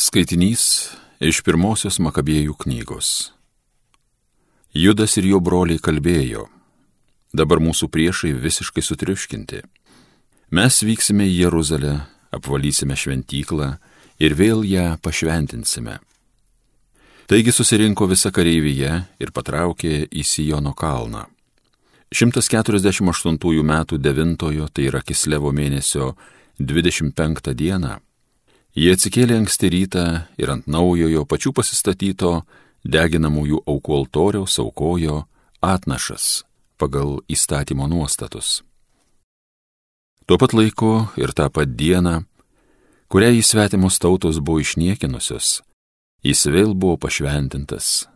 Skaitinys iš pirmosios Makabėjų knygos. Judas ir jo broliai kalbėjo. Dabar mūsų priešai visiškai sutriuškinti. Mes vyksime į Jeruzalę, apvalysime šventyklą ir vėl ją pašventinsime. Taigi susirinko visa kareivyje ir patraukė į Sijono kalną. 148 metų 9, tai yra Kislevo mėnesio 25 dieną Jie atsikėlė anksti rytą ir ant naujojo pačių pasistatyto deginamųjų aukų altoriaus aukojo atnašas pagal įstatymo nuostatus. Tuo pat laiku ir tą pat dieną, kurią įsvetimos tautos buvo išniekinusios, jis vėl buvo pašventintas,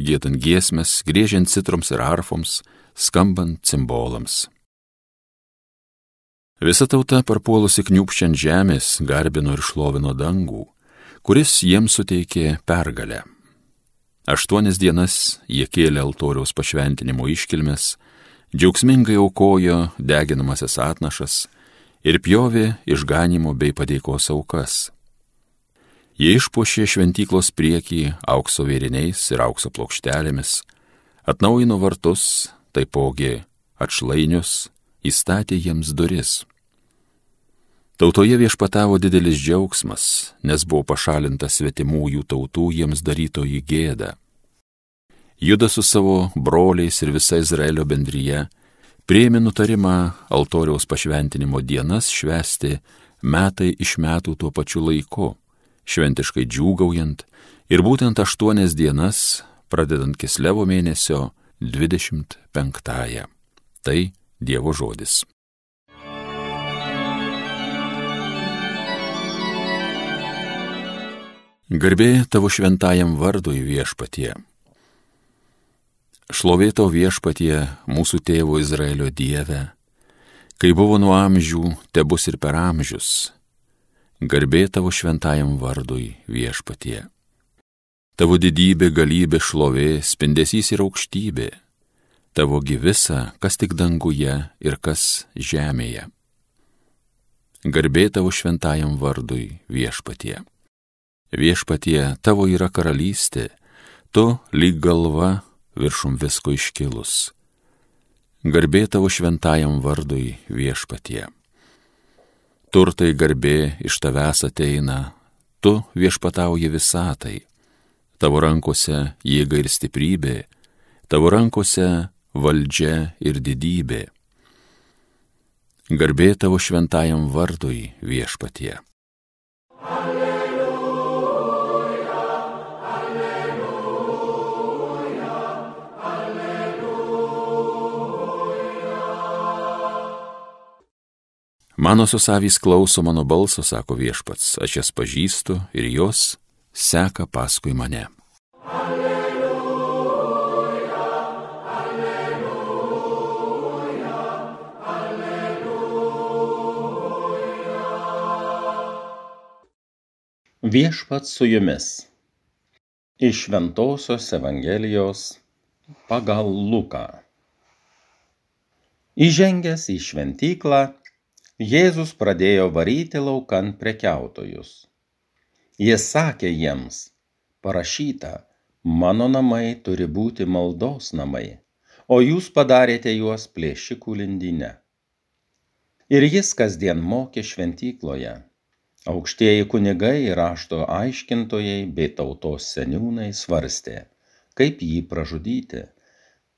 gėdant giesmės, grėžiant citroms ir arfoms, skambant cimbolams. Visa tauta parpuolusi kniupščiant žemės garbino ir šlovino dangų, kuris jiems suteikė pergalę. Aštuonias dienas jie kėlė altoriaus pašventinimo iškilmes, džiaugsmingai aukojo deginamasias atnašas ir pjovė išganimo bei padėkos aukas. Jie išpuošė šventyklos priekį aukso vėriniais ir aukso plokštelėmis, atnaujino vartus, taipogi atšlainius, įstatė jiems duris. Tautoje viešpatavo didelis džiaugsmas, nes buvo pašalinta svetimųjų tautų jiems darytoji gėda. Judas su savo broliais ir visa Izraelio bendryje prieimė nutarimą altoriaus pašventinimo dienas švesti metai iš metų tuo pačiu laiku, šventiškai džiūgaujant ir būtent aštuonias dienas, pradedant Kislevo mėnesio 25-ąją. Tai Dievo žodis. Garbė tavo šventajam vardui viešpatie. Šlovė tau viešpatie mūsų tėvo Izraelio Dieve, kai buvo nuo amžių, te bus ir per amžius. Garbė tavo šventajam vardui viešpatie. Tavo didybė, galybė, šlovė, spindesys ir aukštybė. Tavo gyvisa, kas tik danguje ir kas žemėje. Garbė tavo šventajam vardui viešpatie. Viešpatie, tavo yra karalystė, tu lyg galva viršum visko iškilus. Garbė tavo šventajam vardui viešpatie. Turtai garbė iš tavęs ateina, tu viešpatauji visatai. Tavo rankose jėga ir stiprybė, tavo rankose valdžia ir didybė. Garbė tavo šventajam vardui viešpatie. Mano susavys klauso mano balso, sako viešpats, aš jas pažįstu ir jos seka paskui mane. Viešpats su jumis. Iš Ventosios Evangelijos pagal Luką. Įžengęs į šventyklą, Jėzus pradėjo varyti laukan prekiautojus. Jis sakė jiems, parašyta, mano namai turi būti maldos namai, o jūs padarėte juos plėšikų lindinę. Ir jis kasdien mokė šventykloje. Aukštieji kunigai ir rašto aiškintojai bei tautos seniūnai svarstė, kaip jį pražudyti.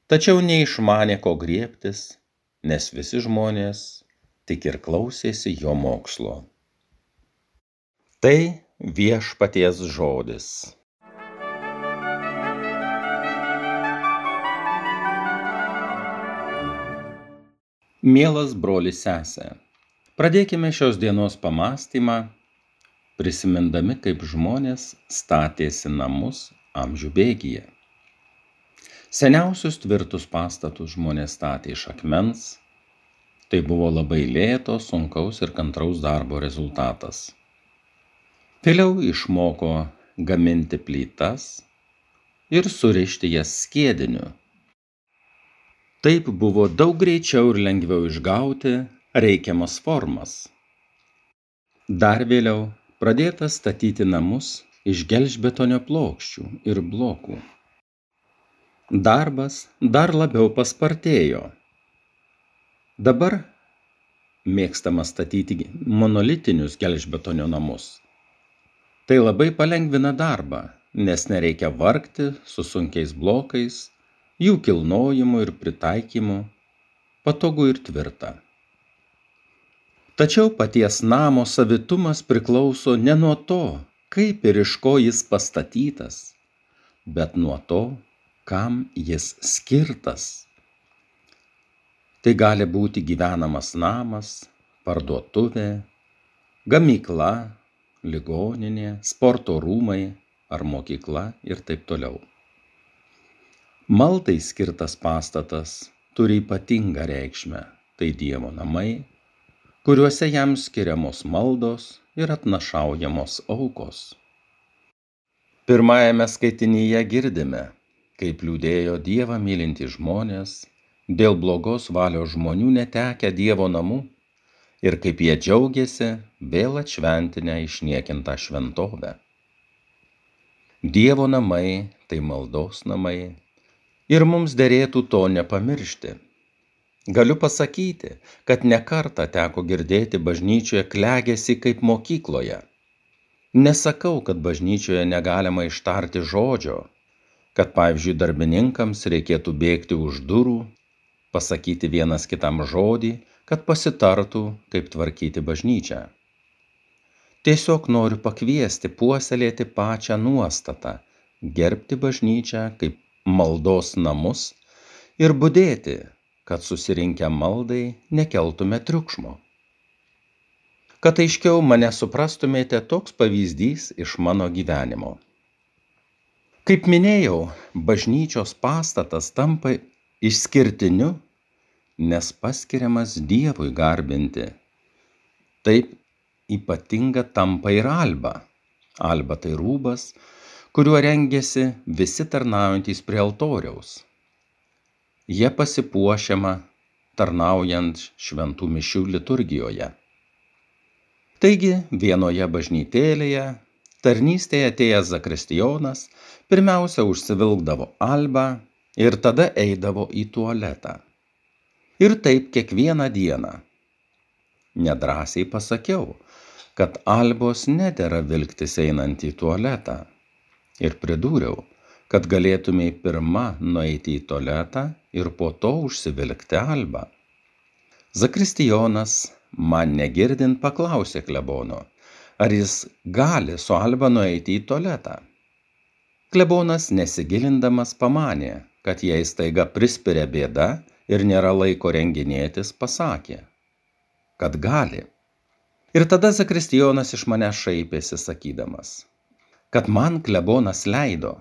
Tačiau neišmanė ko griebtis, nes visi žmonės tik ir klausėsi jo mokslo. Tai viešpaties žodis. Mielas brolis sesė, pradėkime šios dienos pamastymą, prisimindami, kaip žmonės statėsi namus amžių bėgyje. Seniausius tvirtus pastatus žmonės statė iš akmens, Tai buvo labai lėto, sunkaus ir kantraus darbo rezultatas. Vėliau išmoko gaminti plytas ir surišti jas skėdiniu. Taip buvo daug greičiau ir lengviau išgauti reikiamas formas. Dar vėliau pradėta statyti namus iš gelžbetonio plokščių ir blokų. Darbas dar labiau paspartėjo. Dabar mėgstama statyti monolitinius gelžbetonio namus. Tai labai palengvina darbą, nes nereikia vargti su sunkiais blokais, jų kilnojimu ir pritaikymu, patogu ir tvirta. Tačiau paties namo savitumas priklauso ne nuo to, kaip ir iš ko jis pastatytas, bet nuo to, kam jis skirtas. Tai gali būti gyvenamas namas, parduotuvė, gamykla, ligoninė, sporto rūmai ar mokykla ir taip toliau. Maldai skirtas pastatas turi ypatingą reikšmę - tai Dievo namai, kuriuose jam skiriamos maldos ir atnašaujamos aukos. Pirmajame skaitinyje girdime, kaip liūdėjo Dievą mylintys žmonės, dėl blogos valios žmonių netekę Dievo namų ir kaip jie džiaugiasi vėl atšventinę išniekintą šventovę. Dievo namai tai maldos namai ir mums dėrėtų to nepamiršti galiu pasakyti kad ne kartą teko girdėti bažnyčioje klegesį kaip mokykloje. Nesakau kad bažnyčioje negalima ištarti žodžio kad pavyzdžiui darbininkams reikėtų bėgti už durų pasakyti vienas kitam žodį kad pasitartų kaip tvarkyti bažnyčią. Tiesiog noriu pakviesti puoselėti pačią nuostatą gerbti bažnyčią kaip maldos namus ir budėti kad susirinkę maldai nekeltume triukšmo. Kad aiškiau mane suprastumėte, toks pavyzdys iš mano gyvenimo. Kaip minėjau, bažnyčios pastatas tampa išskirtiniu, nes paskiriamas Dievui garbinti. Taip ypatinga tampa ir alba. Alba tai rūbas, kuriuo rengiasi visi tarnaujantys prie altoriaus ja pasipuošiama tarnaujant šventų mišių liturgijoje. Taigi vienoje bažnytėlėje tarnystėje atėjęs zakristijonas pirmiausia užsivilkdavo albą ir tada eidavo į tualetą. Ir taip kiekvieną dieną. Nedrasiai pasakiau, kad albos nedėra vilktis einant į tualetą. Ir pridūriau, kad galėtumei pirma nueiti į tualetą ir po to užsivilkti albą. Zakristijonas, man negirdint, paklausė klebono, ar jis gali su alba nueiti į tualetą. Klebonas nesigilindamas pamanė, kad jei staiga prispiria bėda ir nėra laiko renginėtis, pasakė, kad gali. Ir tada Zakristijonas iš mane šaipėsi sakydamas, kad man klebonas leido,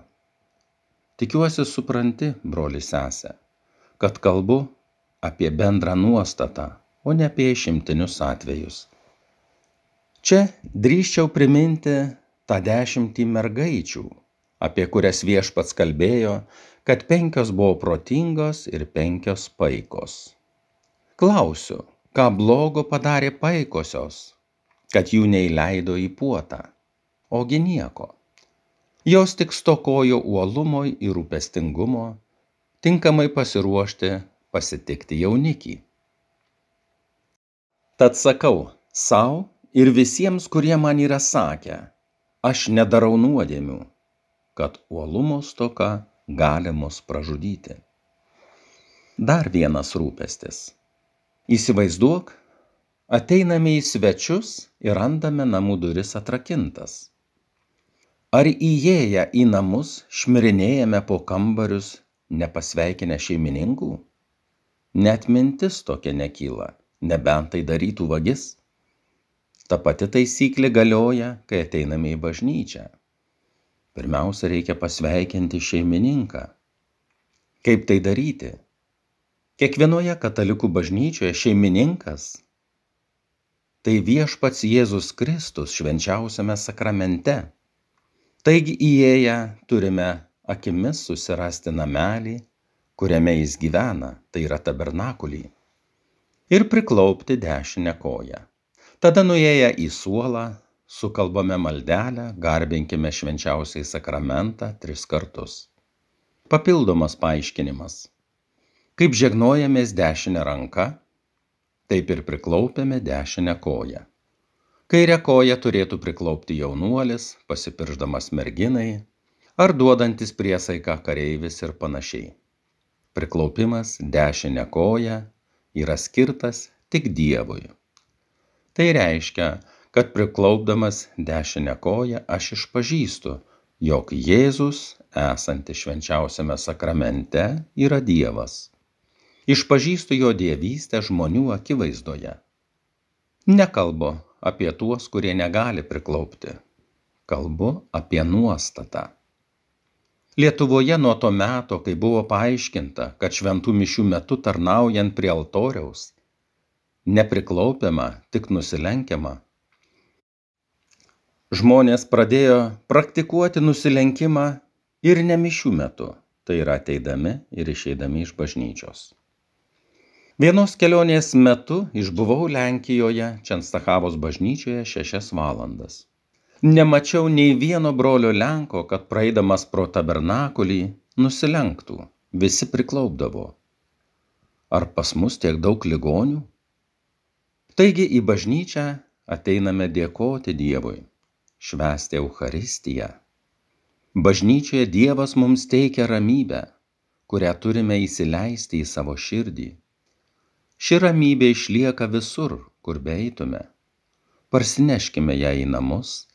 tikiuosi supranti broli sese kad kalbu apie bendrą nuostatą o ne apie išimtinius atvejus. Čia drįsčiau priminti tą dešimtį mergaičių apie kurias viešpats kalbėjo kad penkios buvo protingos ir penkios paikos. Klausiu ką blogo padarė paikosios kad jų neįleido į puotą? Ogi nieko. Jos tik stokojo uolumo ir rūpestingumo tinkamai pasiruošti pasitikti jaunikį. Tad sakau sau ir visiems kurie man yra sakę aš nedarau nuodėmių kad uolumo stoka gali mus pražudyti. Dar vienas rūpestis. Įsivaizduok ateiname į svečius ir randame namų duris atrakintas. Ar įėję į namus šmirinėjame po kambarius nepasveikinę šeimininkų? Net mintis tokia nekyla nebent tai darytų vagis. Ta pati taisyklė galioja kai ateiname į bažnyčią. Pirmiausia reikia pasveikinti šeimininką. Kaip tai daryti? Kiekvienoje katalikų bažnyčioje šeimininkas tai viešpats jėzus kristus švenčiausiame sakramente. Taigi įėję turime akimis susirasti namelį kuriame jis gyvena tai yra tabernakulį ir priklaupti dešinę koją tada nuėję į suolą sukalbame maldelę, garbinkime švenčiausiai sakramentą tris kartus. Papildomas paaiškinimas. Kaip žegnojamės dešinę ranką, taip ir priklaupėme dešinę koją. Kairę koją turėtų priklaupti jaunuolis, pasipirždamas merginai, ar duodantis priesaiką kareivis ir panašiai. Priklaupimas dešinę koją yra skirtas tik Dievui. Tai reiškia, kad priklaupdamas dešinę koją aš išpažįstu, jog Jėzus, esantis švenčiausiame sakramente, yra Dievas. Išpažįstu jo dievystę žmonių akivaizdoje. Nekalbu apie tuos, kurie negali priklaupti. Kalbu apie nuostatą. Lietuvoje nuo to meto, kai buvo paaiškinta, kad šventų mišių metu tarnaujant prie altoriaus, nepriklaupiama, tik nusilenkiama, žmonės pradėjo praktikuoti nusilenkimą ir ne mišių metu, tai yra ateidami ir išeidami iš bažnyčios. Vienos kelionės metu išbuvau Lenkijoje, Čenstachavos bažnyčioje šešias valandas. Nemačiau nei vieno brolio Lenko, kad praeidamas pro tabernakulį nusilenktų, visi priklaupdavo. Ar pas mus tiek daug ligonių? Taigi į bažnyčią ateiname dėkoti Dievui švęsti Eucharistiją. Bažnyčioje Dievas mums teikia ramybę, kurią turime įsileisti į savo širdį. Ši ramybė išlieka visur, kur beitume. Parsineškime ją į namus,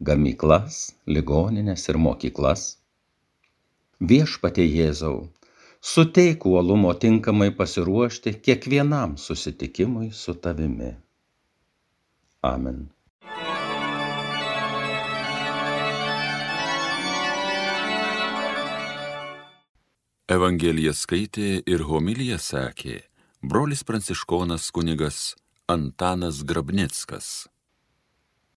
gamyklas, ligoninės ir mokyklas. Viešpatie Jėzau, suteik uolumo tinkamai pasiruošti kiekvienam susitikimui su tavimi. Amen. Evangeliją skaitė ir homiliją sakė brolis pranciškonas kunigas Antanas Grabnickas.